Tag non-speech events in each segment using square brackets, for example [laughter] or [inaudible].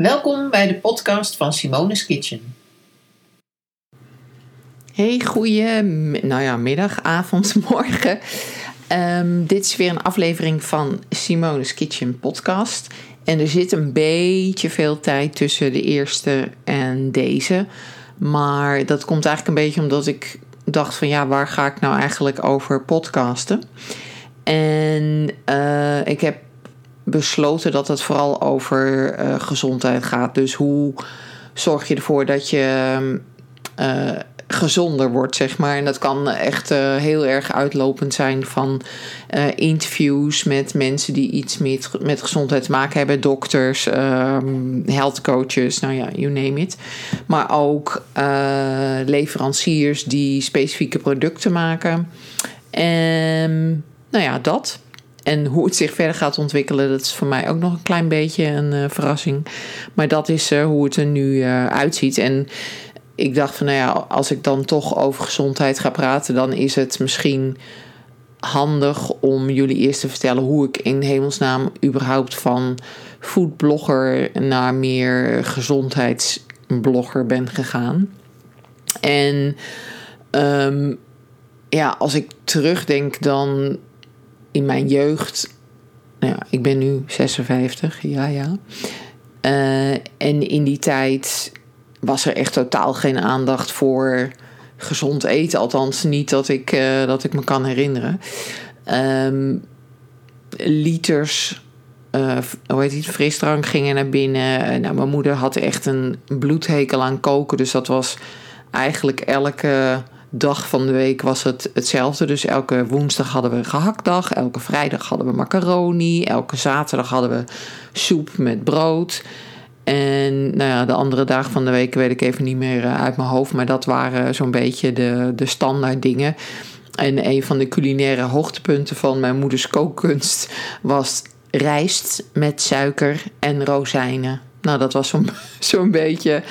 Welkom bij de podcast van Simone's Kitchen. Hey, goeie nou ja, middag, avond, [laughs] morgen. Ehm, dit is weer een aflevering van Simone's Kitchen podcast. En er zit een beetje veel tijd tussen de eerste en deze. Maar dat komt eigenlijk een beetje omdat ik dacht van ja, waar ga ik nou eigenlijk over podcasten? En uh, ik heb besloten dat het vooral over uh, gezondheid gaat. Dus hoe zorg je ervoor dat je uh, gezonder wordt, zeg maar. En dat kan echt uh, heel erg uitlopend zijn van interviews met mensen die iets met, met gezondheid te maken hebben. Dokters, um, health coaches, nou ja, you name it. Maar ook leveranciers die specifieke producten maken. En nou ja, dat. En hoe het zich verder gaat ontwikkelen, dat is voor mij ook nog een klein beetje een uh, verrassing. Maar dat is uh, hoe het er nu uh, uitziet. En ik dacht van, nou ja, als ik dan toch over gezondheid ga praten, dan is het misschien handig om jullie eerst te vertellen hoe ik in hemelsnaam überhaupt van foodblogger naar meer gezondheidsblogger ben gegaan. En um, ja, als ik terugdenk, dan in mijn jeugd, nou ja, ik ben nu 56, ja, ja. Uh, en in die tijd was er echt totaal geen aandacht voor gezond eten. Althans, niet dat ik, uh, dat ik me kan herinneren. Um, liters, uh, hoe heet het, frisdrank gingen naar binnen. Nou, mijn moeder had echt een bloedhekel aan koken. Dus dat was eigenlijk elke dag van de week was het hetzelfde. Dus elke woensdag hadden we gehaktdag, elke vrijdag hadden we macaroni, elke zaterdag hadden we soep met brood. En nou ja, de andere dagen van de week weet ik even niet meer eh, uit mijn hoofd, maar dat waren zo'n beetje de, de standaard dingen. En een van de culinaire hoogtepunten van mijn moeders kookkunst was rijst met suiker en rozijnen. Nou, dat was zo'n [laughs] zo'n beetje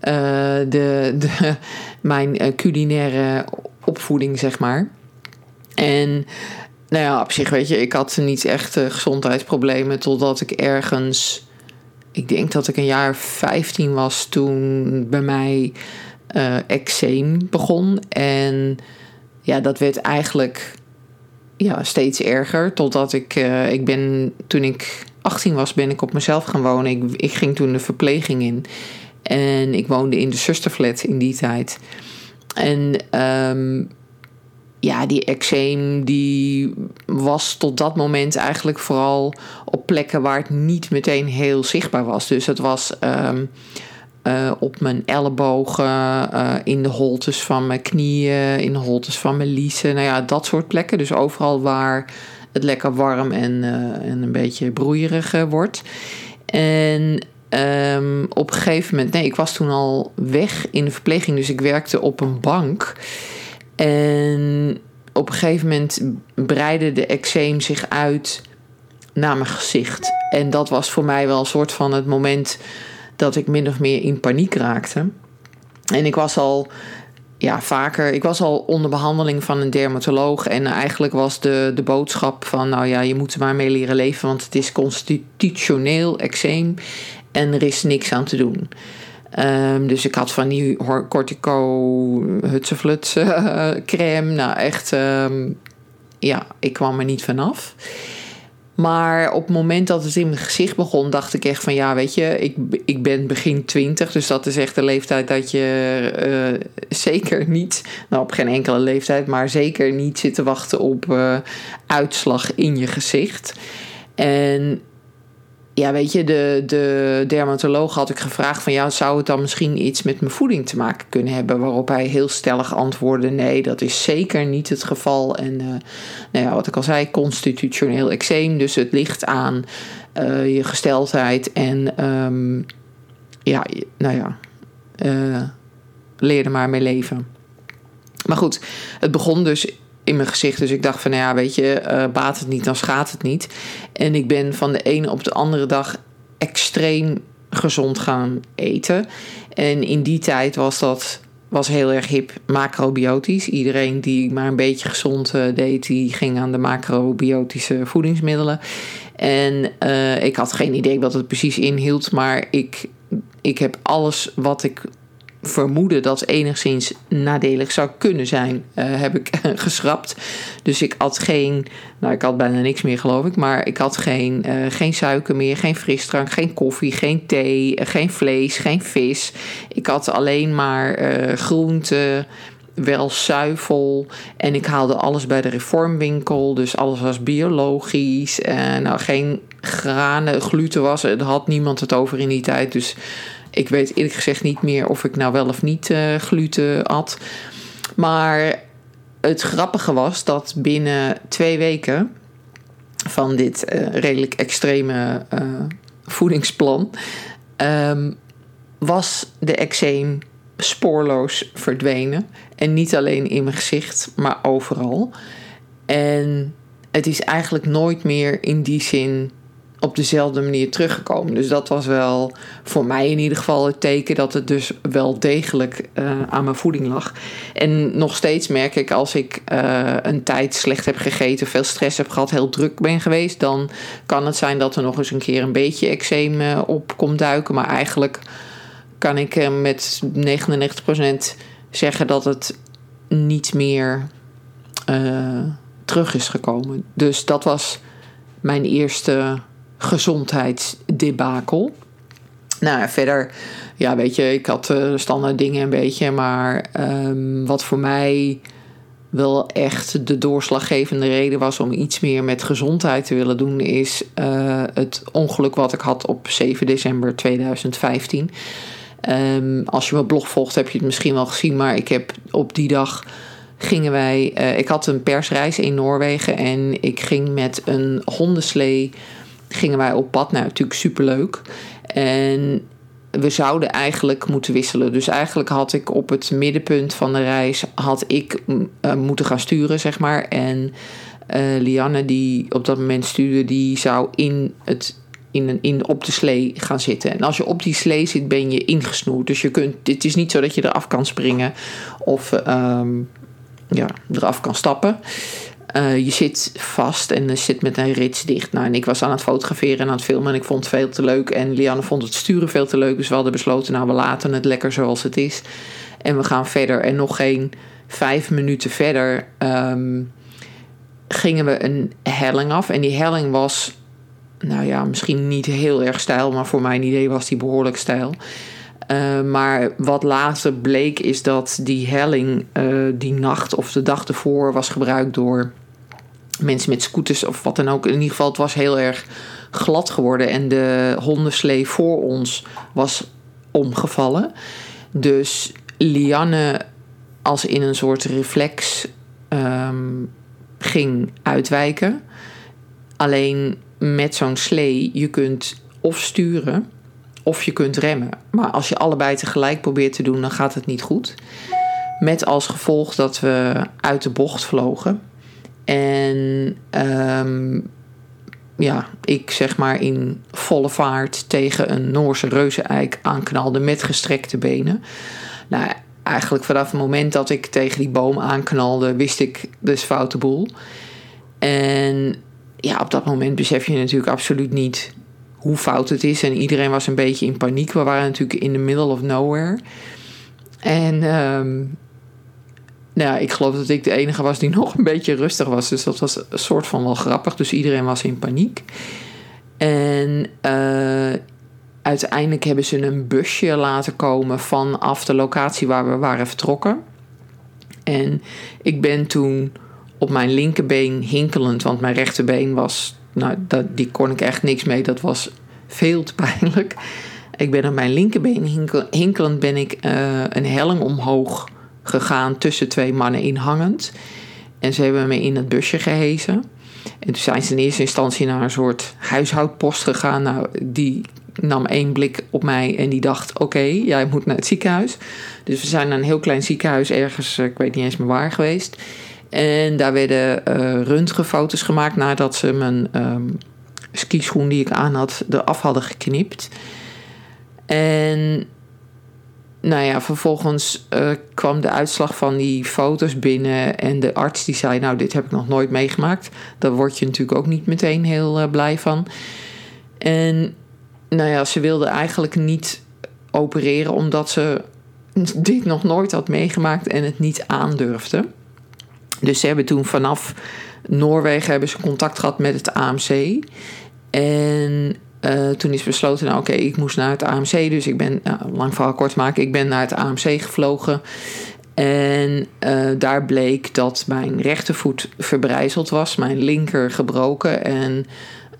de, de, [laughs] mijn uh, culinaire opvoeding, zeg maar. En nou ja, op zich weet je, ik had niet echt uh, gezondheidsproblemen totdat ik ergens, ik denk dat ik een jaar 15 was toen bij mij uh, eczeem begon. En ja, dat werd eigenlijk ja, steeds erger. Totdat ik, ik ben, toen ik 18 was, ben ik op mezelf gaan wonen. Ik, ik ging toen de verpleging in. En ik woonde in de zusterflat in die tijd. En um, ja, die eczeem die was tot dat moment eigenlijk vooral op plekken waar het niet meteen heel zichtbaar was. Dus het was um, uh, op mijn ellebogen, uh, in de holtes van mijn knieën, in de holtes van mijn liezen. Nou ja, dat soort plekken. Dus overal waar het lekker warm en, uh, en een beetje broeierig wordt. En Um, op een gegeven moment, nee, ik was toen al weg in de verpleging, dus ik werkte op een bank. En op een gegeven moment breidde de eczeem zich uit naar mijn gezicht. En dat was voor mij wel een soort van het moment dat ik min of meer in paniek raakte. En ik was al ja, vaker. Ik was al onder behandeling van een dermatoloog. En eigenlijk was de, de boodschap van: nou ja, je moet er maar mee leren leven, want het is constitutioneel eczeem. En er is niks aan te doen. Um, dus ik had van die cortico hutsefluts uh, [laughs] crème. Nou echt, um, ja, ik kwam er niet vanaf. Maar op het moment dat het in mijn gezicht begon, dacht ik echt van ja, weet je, ik, ik ben begin 20. Dus dat is echt de leeftijd dat je uh, zeker niet, nou op geen enkele leeftijd, maar zeker niet zit te wachten op uh, uitslag in je gezicht. En ja, weet je, de, de dermatoloog had ik gevraagd van ja, zou het dan misschien iets met mijn voeding te maken kunnen hebben? Waarop hij heel stellig antwoordde: nee, dat is zeker niet het geval. En uh, nou ja, wat ik al zei, constitutioneel eczeem. Dus het ligt aan uh, je gesteldheid en um, ja, nou ja, uh, leer er maar mee leven. Maar goed, het begon dus in mijn gezicht. Dus ik dacht van, nou ja, weet je, uh, baat het niet, dan schaadt het niet. En ik ben van de ene op de andere dag extreem gezond gaan eten. En in die tijd was dat was heel erg hip macrobiotisch. Iedereen die maar een beetje gezond uh, deed, die ging aan de macrobiotische voedingsmiddelen. En uh, ik had geen idee wat het precies inhield, maar ik, ik heb alles wat ik vermoeden dat enigszins nadelig zou kunnen zijn, uh, heb ik [laughs] geschrapt. Dus ik had geen, nou ik had bijna niks meer geloof ik, maar ik had geen, uh, geen suiker meer, geen frisdrank, geen koffie, geen thee, geen vlees, geen vis. Ik had alleen maar uh, groenten, wel zuivel. En ik haalde alles bij de reformwinkel. Dus alles was biologisch. En nou, geen granen, gluten was. Er had niemand het over in die tijd. Dus ik weet eerlijk gezegd niet meer of ik nou wel of niet uh, gluten at. Maar het grappige was dat binnen twee weken van dit uh, redelijk extreme uh, voedingsplan um, was de eczeem spoorloos verdwenen. En niet alleen in mijn gezicht, maar overal. En het is eigenlijk nooit meer in die zin op dezelfde manier teruggekomen. Dus dat was wel voor mij in ieder geval het teken dat het dus wel degelijk uh, aan mijn voeding lag. En nog steeds merk ik als ik uh, een tijd slecht heb gegeten, veel stress heb gehad, heel druk ben geweest, dan kan het zijn dat er nog eens een keer een beetje eczeem uh, op komt duiken. Maar eigenlijk kan ik met 99% zeggen dat het niet meer terug is gekomen. Dus dat was mijn eerste gezondheidsdebakel. Nou, verder, ja, weet je, ik had uh, standaard dingen een beetje, maar um, wat voor mij wel echt de doorslaggevende reden was om iets meer met gezondheid te willen doen, is uh, het ongeluk wat ik had op 7 december 2015. Um, als je mijn blog volgt, heb je het misschien wel gezien, maar ik heb op die dag gingen wij. Uh, ik had een persreis in Noorwegen en ik ging met een hondenslee gingen wij op pad. Nou, natuurlijk superleuk. En we zouden eigenlijk moeten wisselen. Dus eigenlijk had ik op het middenpunt van de reis had ik uh, moeten gaan sturen, zeg maar. En uh, Lianne, die op dat moment stuurde, die zou in het in, in, op de slee gaan zitten. En als je op die slee zit, ben je ingesnoerd. Dus je kunt, het is niet zo dat je eraf kan springen of um, ja, eraf kan stappen. Uh, je zit vast en je zit met een rits dicht. Nou, ik was aan het fotograferen en aan het filmen en ik vond het veel te leuk. En Lianne vond het sturen veel te leuk. Dus we hadden besloten, nou, we laten het lekker zoals het is. En we gaan verder. En nog geen vijf minuten verder um, gingen we een helling af. En die helling was, nou ja, misschien niet heel erg stijl, maar voor mijn idee was die behoorlijk stijl. Uh, maar wat later bleek is dat die helling uh, die nacht of de dag ervoor was gebruikt door mensen met scooters of wat dan ook. In ieder geval, het was heel erg glad geworden en de hondenslee voor ons was omgevallen. Dus Lianne als in een soort reflex um, ging uitwijken. Alleen met zo'n slee, je kunt of sturen of je kunt remmen. Maar als je allebei tegelijk probeert te doen, dan gaat het niet goed. Met als gevolg dat we uit de bocht vlogen. En um, ja, ik zeg maar in volle vaart tegen een Noorse reuzeneik aanknalde met gestrekte benen. Nou, eigenlijk vanaf het moment dat ik tegen die boom aanknalde, wist ik dus foute boel. En ja, op dat moment besef je natuurlijk absoluut niet hoe fout het is. En iedereen was een beetje in paniek. We waren natuurlijk in the middle of nowhere. En um, nou, ik geloof dat ik de enige was die [laughs] nog een beetje rustig was. Dus dat was een soort van wel grappig. Dus iedereen was in paniek. En uh, uiteindelijk hebben ze een busje laten komen vanaf de locatie waar we waren vertrokken. En ik ben toen op mijn linkerbeen hinkelend, want mijn rechterbeen was nou, dat, die kon ik echt niks mee. Dat was veel te pijnlijk. Ik ben op mijn linkerbeen hinkel, hinkelend ben ik uh, een helling omhoog gegaan tussen twee mannen inhangend. En ze hebben me in het busje gehezen. En toen zijn ze in eerste instantie naar een soort huishoudpost gegaan. Nou, die nam één blik op mij en die dacht: Oké, jij moet naar het ziekenhuis. Dus we zijn naar een heel klein ziekenhuis ergens, ik weet niet eens meer waar geweest. En daar werden uh, röntgenfoto's gemaakt nadat ze mijn um, skischoen die ik aan had eraf hadden geknipt. En nou ja, vervolgens uh, kwam de uitslag van die foto's binnen. En de arts die zei: Nou, dit heb ik nog nooit meegemaakt. Daar word je natuurlijk ook niet meteen heel uh, blij van. En nou ja, ze wilde eigenlijk niet opereren omdat ze dit nog nooit had meegemaakt en het niet aandurfde. Dus ze hebben toen vanaf Noorwegen hebben ze contact gehad met het AMC. En uh, toen is besloten, nou oké, ik moest naar het AMC. Dus ik ben, nou, lang verhaal kort maken, ik ben naar het AMC gevlogen. En uh, daar bleek dat mijn rechtervoet verbrijzeld was, mijn linker gebroken. En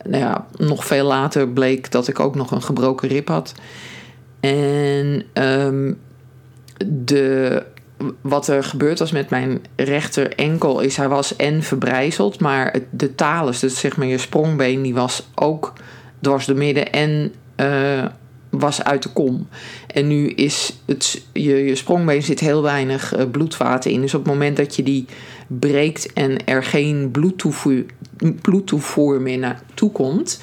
nou ja, nog veel later bleek dat ik ook nog een gebroken rib had. En um, de, wat er gebeurd was met mijn rechter enkel is, hij was en verbrijzeld, maar de talus, dus zeg maar je sprongbeen, die was ook dwars door midden en uh, was uit de kom. En nu is het, je, je sprongbeen zit heel weinig uh, bloedvaten in. Dus op het moment dat je die breekt en er geen bloedtoevoer, bloedtoevoer meer naartoe komt,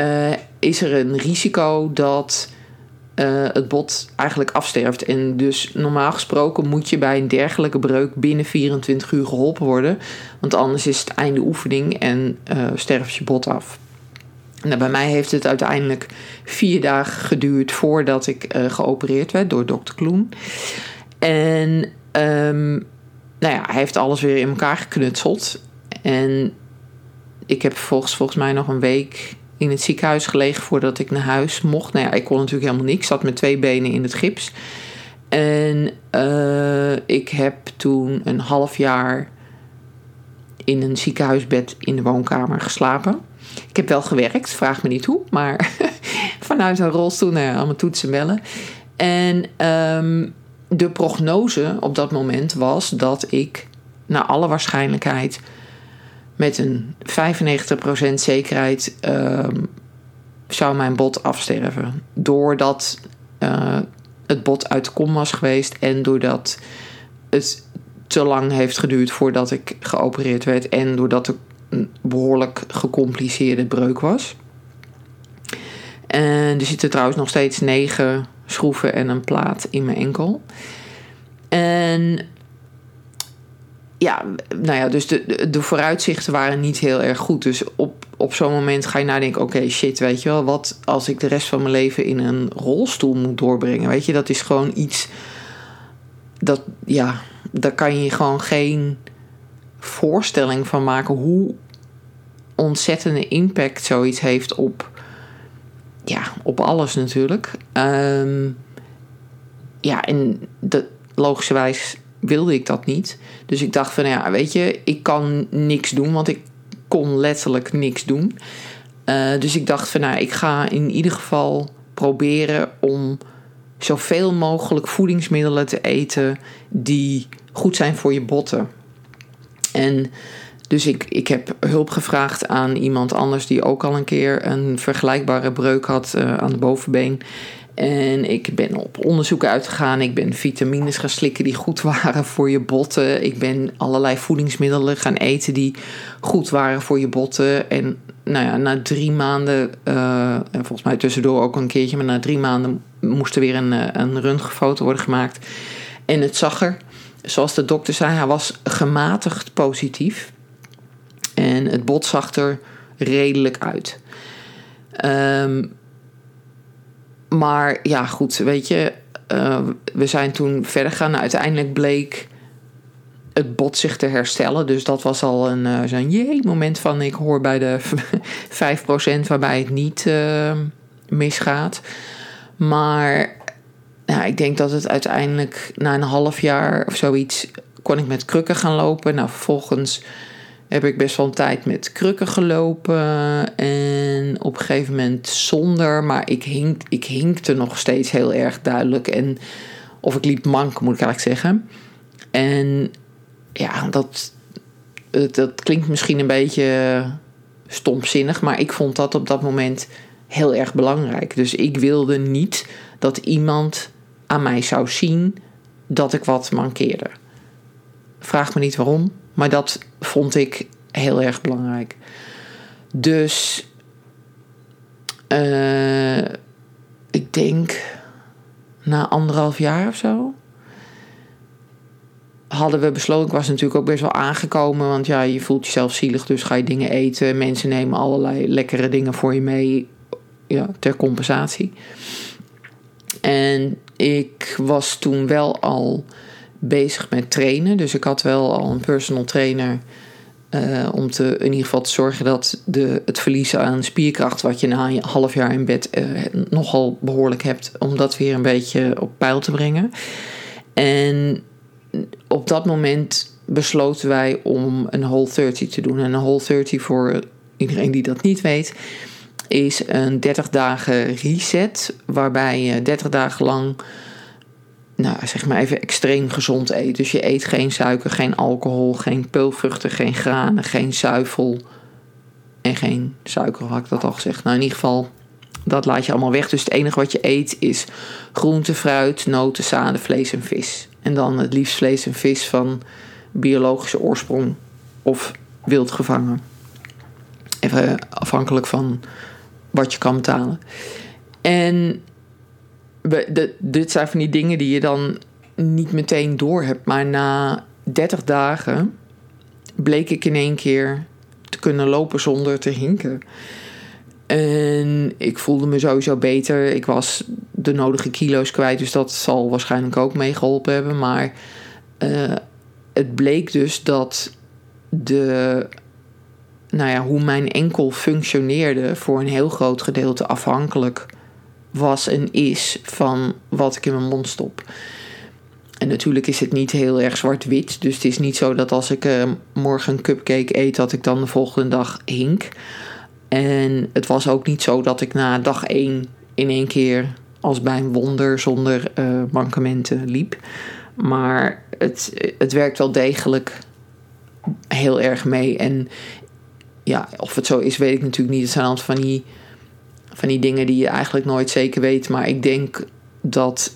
uh, is er een risico dat uh, het bot eigenlijk afsterft. En dus normaal gesproken moet je bij een dergelijke breuk binnen 24 uur geholpen worden. Want anders is het einde oefening en uh, sterft je bot af. Nou, bij mij heeft het uiteindelijk vier dagen geduurd voordat ik uh, geopereerd werd door dokter Kloen. En um, nou ja, hij heeft alles weer in elkaar geknutseld. En ik heb volgens, volgens mij nog een week in het ziekenhuis gelegen voordat ik naar huis mocht. Nou ja, ik kon natuurlijk helemaal niks. Ik zat met twee benen in het gips. En uh, ik heb toen een half jaar in een ziekenhuisbed in de woonkamer geslapen. Ik heb wel gewerkt, vraag me niet hoe, maar [laughs] vanuit een rolstoel naar allemaal toetsen bellen. En um, de prognose op dat moment was dat ik naar alle waarschijnlijkheid met een 95% zekerheid uh, zou mijn bot afsterven. Doordat uh, het bot uit de kom was geweest en doordat het te lang heeft geduurd voordat ik geopereerd werd en doordat er een behoorlijk gecompliceerde breuk was. En er zitten trouwens nog steeds negen schroeven en een plaat in mijn enkel. En ja, nou ja, dus de, de, vooruitzichten waren niet heel erg goed. Dus op, op zo'n moment ga je nadenken: oké, shit, weet je wel, wat als ik de rest van mijn leven in een rolstoel moet doorbrengen? Weet je, dat is gewoon iets dat, ja, daar kan je gewoon geen voorstelling van maken hoe ontzettende impact zoiets heeft op, ja, op alles natuurlijk. Um, ja, en dat, logischerwijs wilde ik dat niet. Dus ik dacht van ja, weet je, ik kan niks doen, want ik kon letterlijk niks doen. Uh, dus ik dacht van nou, ik ga in ieder geval proberen om zoveel mogelijk voedingsmiddelen te eten die goed zijn voor je botten. En dus ik, ik heb hulp gevraagd aan iemand anders die ook al een keer een vergelijkbare breuk had uh, aan de bovenbeen. En ik ben op onderzoek uitgegaan. Ik ben vitamines gaan slikken die goed waren voor je botten. Ik ben allerlei voedingsmiddelen gaan eten die goed waren voor je botten. En nou ja, na drie maanden, uh, en volgens mij tussendoor ook een keertje, maar na drie maanden moest er weer een, eh, een röntgenfoto worden gemaakt. En het zag er, zoals de dokter zei, hij was gematigd positief. En het bot zag er redelijk uit. Um, maar ja, goed, weet je, uh, we zijn toen verder gegaan. Uiteindelijk bleek het bot zich te herstellen. Dus dat was al een uh, zo'n jee moment van ik hoor bij de [laughs] 5% waarbij het niet uh, misgaat. Maar nou, ik denk dat het uiteindelijk na een half jaar of zoiets kon ik met krukken gaan lopen. Nou, vervolgens heb ik best wel een tijd met krukken gelopen. En op een gegeven moment zonder. Maar ik, hink, ik hinkte nog steeds heel erg duidelijk. En, of ik liep mank, moet ik eigenlijk zeggen. En ja, dat, dat klinkt misschien een beetje stomzinnig. Maar ik vond dat op dat moment heel erg belangrijk. Dus ik wilde niet dat iemand aan mij zou zien dat ik wat mankeerde. Vraag me niet waarom. Maar dat vond ik heel erg belangrijk. Dus uh, ik denk na anderhalf jaar of zo, hadden we besloten, ik was natuurlijk ook best wel aangekomen, want ja, je voelt jezelf zielig, dus ga je dingen eten. Mensen nemen allerlei lekkere dingen voor je mee, ja, ter compensatie. En ik was toen wel al bezig met trainen, dus ik had wel al een personal trainer. Uh, om te, in ieder geval te zorgen dat de, het verlies aan spierkracht, wat je na een half jaar in bed uh, nogal behoorlijk hebt, om dat weer een beetje op peil te brengen. En op dat moment besloten wij om een Whole 30 te doen. En een Whole 30 voor iedereen die dat niet weet, is een 30 dagen reset. Waarbij je 30 dagen lang, nou zeg maar even extreem gezond eet. Dus je eet geen suiker, geen alcohol, geen peulvruchten, geen granen, geen zuivel. En geen suiker, had ik dat al gezegd. Nou, in ieder geval, dat laat je allemaal weg. Dus het enige wat je eet is groente, fruit, noten, zaden, vlees en vis. En dan het liefst vlees en vis van biologische oorsprong of wild gevangen. Even afhankelijk van wat je kan betalen. En dit zijn van die dingen die je dan niet meteen door hebt. Maar na 30 dagen bleek ik in één keer te kunnen lopen zonder te hinken. En ik voelde me sowieso beter. Ik was de nodige kilo's kwijt, dus dat zal waarschijnlijk ook meegeholpen hebben. Maar uh, het bleek dus dat de, nou ja, hoe mijn enkel functioneerde voor een heel groot gedeelte afhankelijk was en is van wat ik in mijn mond stop. En natuurlijk is het niet heel erg zwart-wit. Dus het is niet zo dat als ik uh, morgen een cupcake eet, dat ik dan de volgende dag hink. En het was ook niet zo dat ik na dag één in één keer als bij een wonder zonder uh, mankementen liep. Maar het, het werkt wel degelijk heel erg mee. En ja, of het zo is, weet ik natuurlijk niet. Het zijn altijd van die, van die dingen die je eigenlijk nooit zeker weet. Maar ik denk dat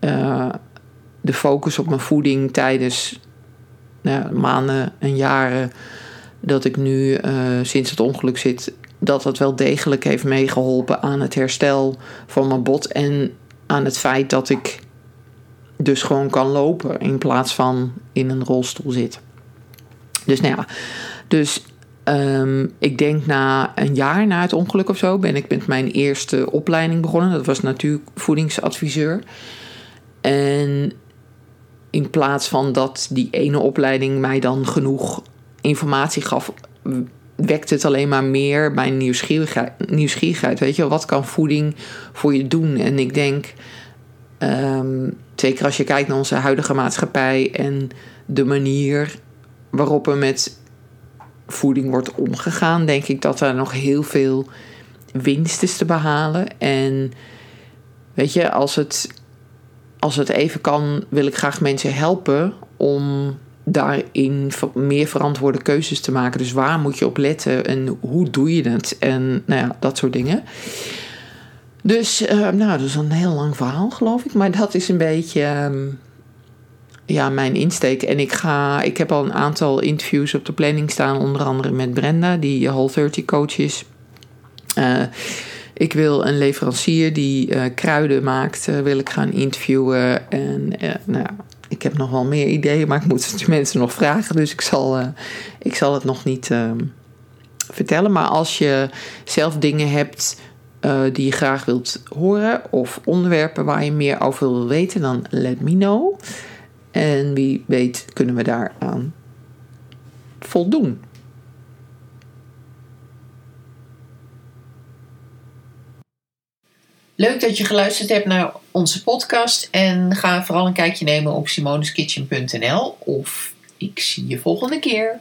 uh, de focus op mijn voeding tijdens nou, maanden en jaren dat ik nu uh, sinds het ongeluk zit, dat dat wel degelijk heeft meegeholpen aan het herstel van mijn bot en aan het feit dat ik dus gewoon kan lopen in plaats van in een rolstoel zit. Dus nou ja, dus um, ik denk na een jaar na het ongeluk of zo ben ik met mijn eerste opleiding begonnen. Dat was natuurvoedingsadviseur. En in plaats van dat die ene opleiding mij dan genoeg informatie gaf, wekt het alleen maar meer mijn nieuwsgierigheid. nieuwsgierigheid weet je, wat kan voeding voor je doen? En ik denk, um, zeker als je kijkt naar onze huidige maatschappij en de manier waarop er met voeding wordt omgegaan, denk ik dat er nog heel veel winst is te behalen. En weet je, als het, als het even kan, wil ik graag mensen helpen om daarin meer verantwoorde keuzes te maken. Dus waar moet je op letten en hoe doe je het? En nou ja, dat soort dingen. Dus, uh, nou, dat is een heel lang verhaal, geloof ik. Maar dat is een beetje um, ja, mijn insteek. En ik, ga, ik heb al een aantal interviews op de planning staan. Onder andere met Brenda, die Whole 30 coach is. Uh, ik wil een leverancier die uh, kruiden maakt, wil ik gaan interviewen. En nou, ik heb nog wel meer ideeën, maar ik moet het mensen nog vragen. Dus ik zal, ik zal het nog niet uh, vertellen. Maar als je zelf dingen hebt die je graag wilt horen, of onderwerpen waar je meer over wil weten, dan let me know. En wie weet kunnen we daaraan voldoen. Leuk dat je geluisterd hebt naar onze podcast. En ga vooral een kijkje nemen op simoneskitchen.nl. Of ik zie je volgende keer.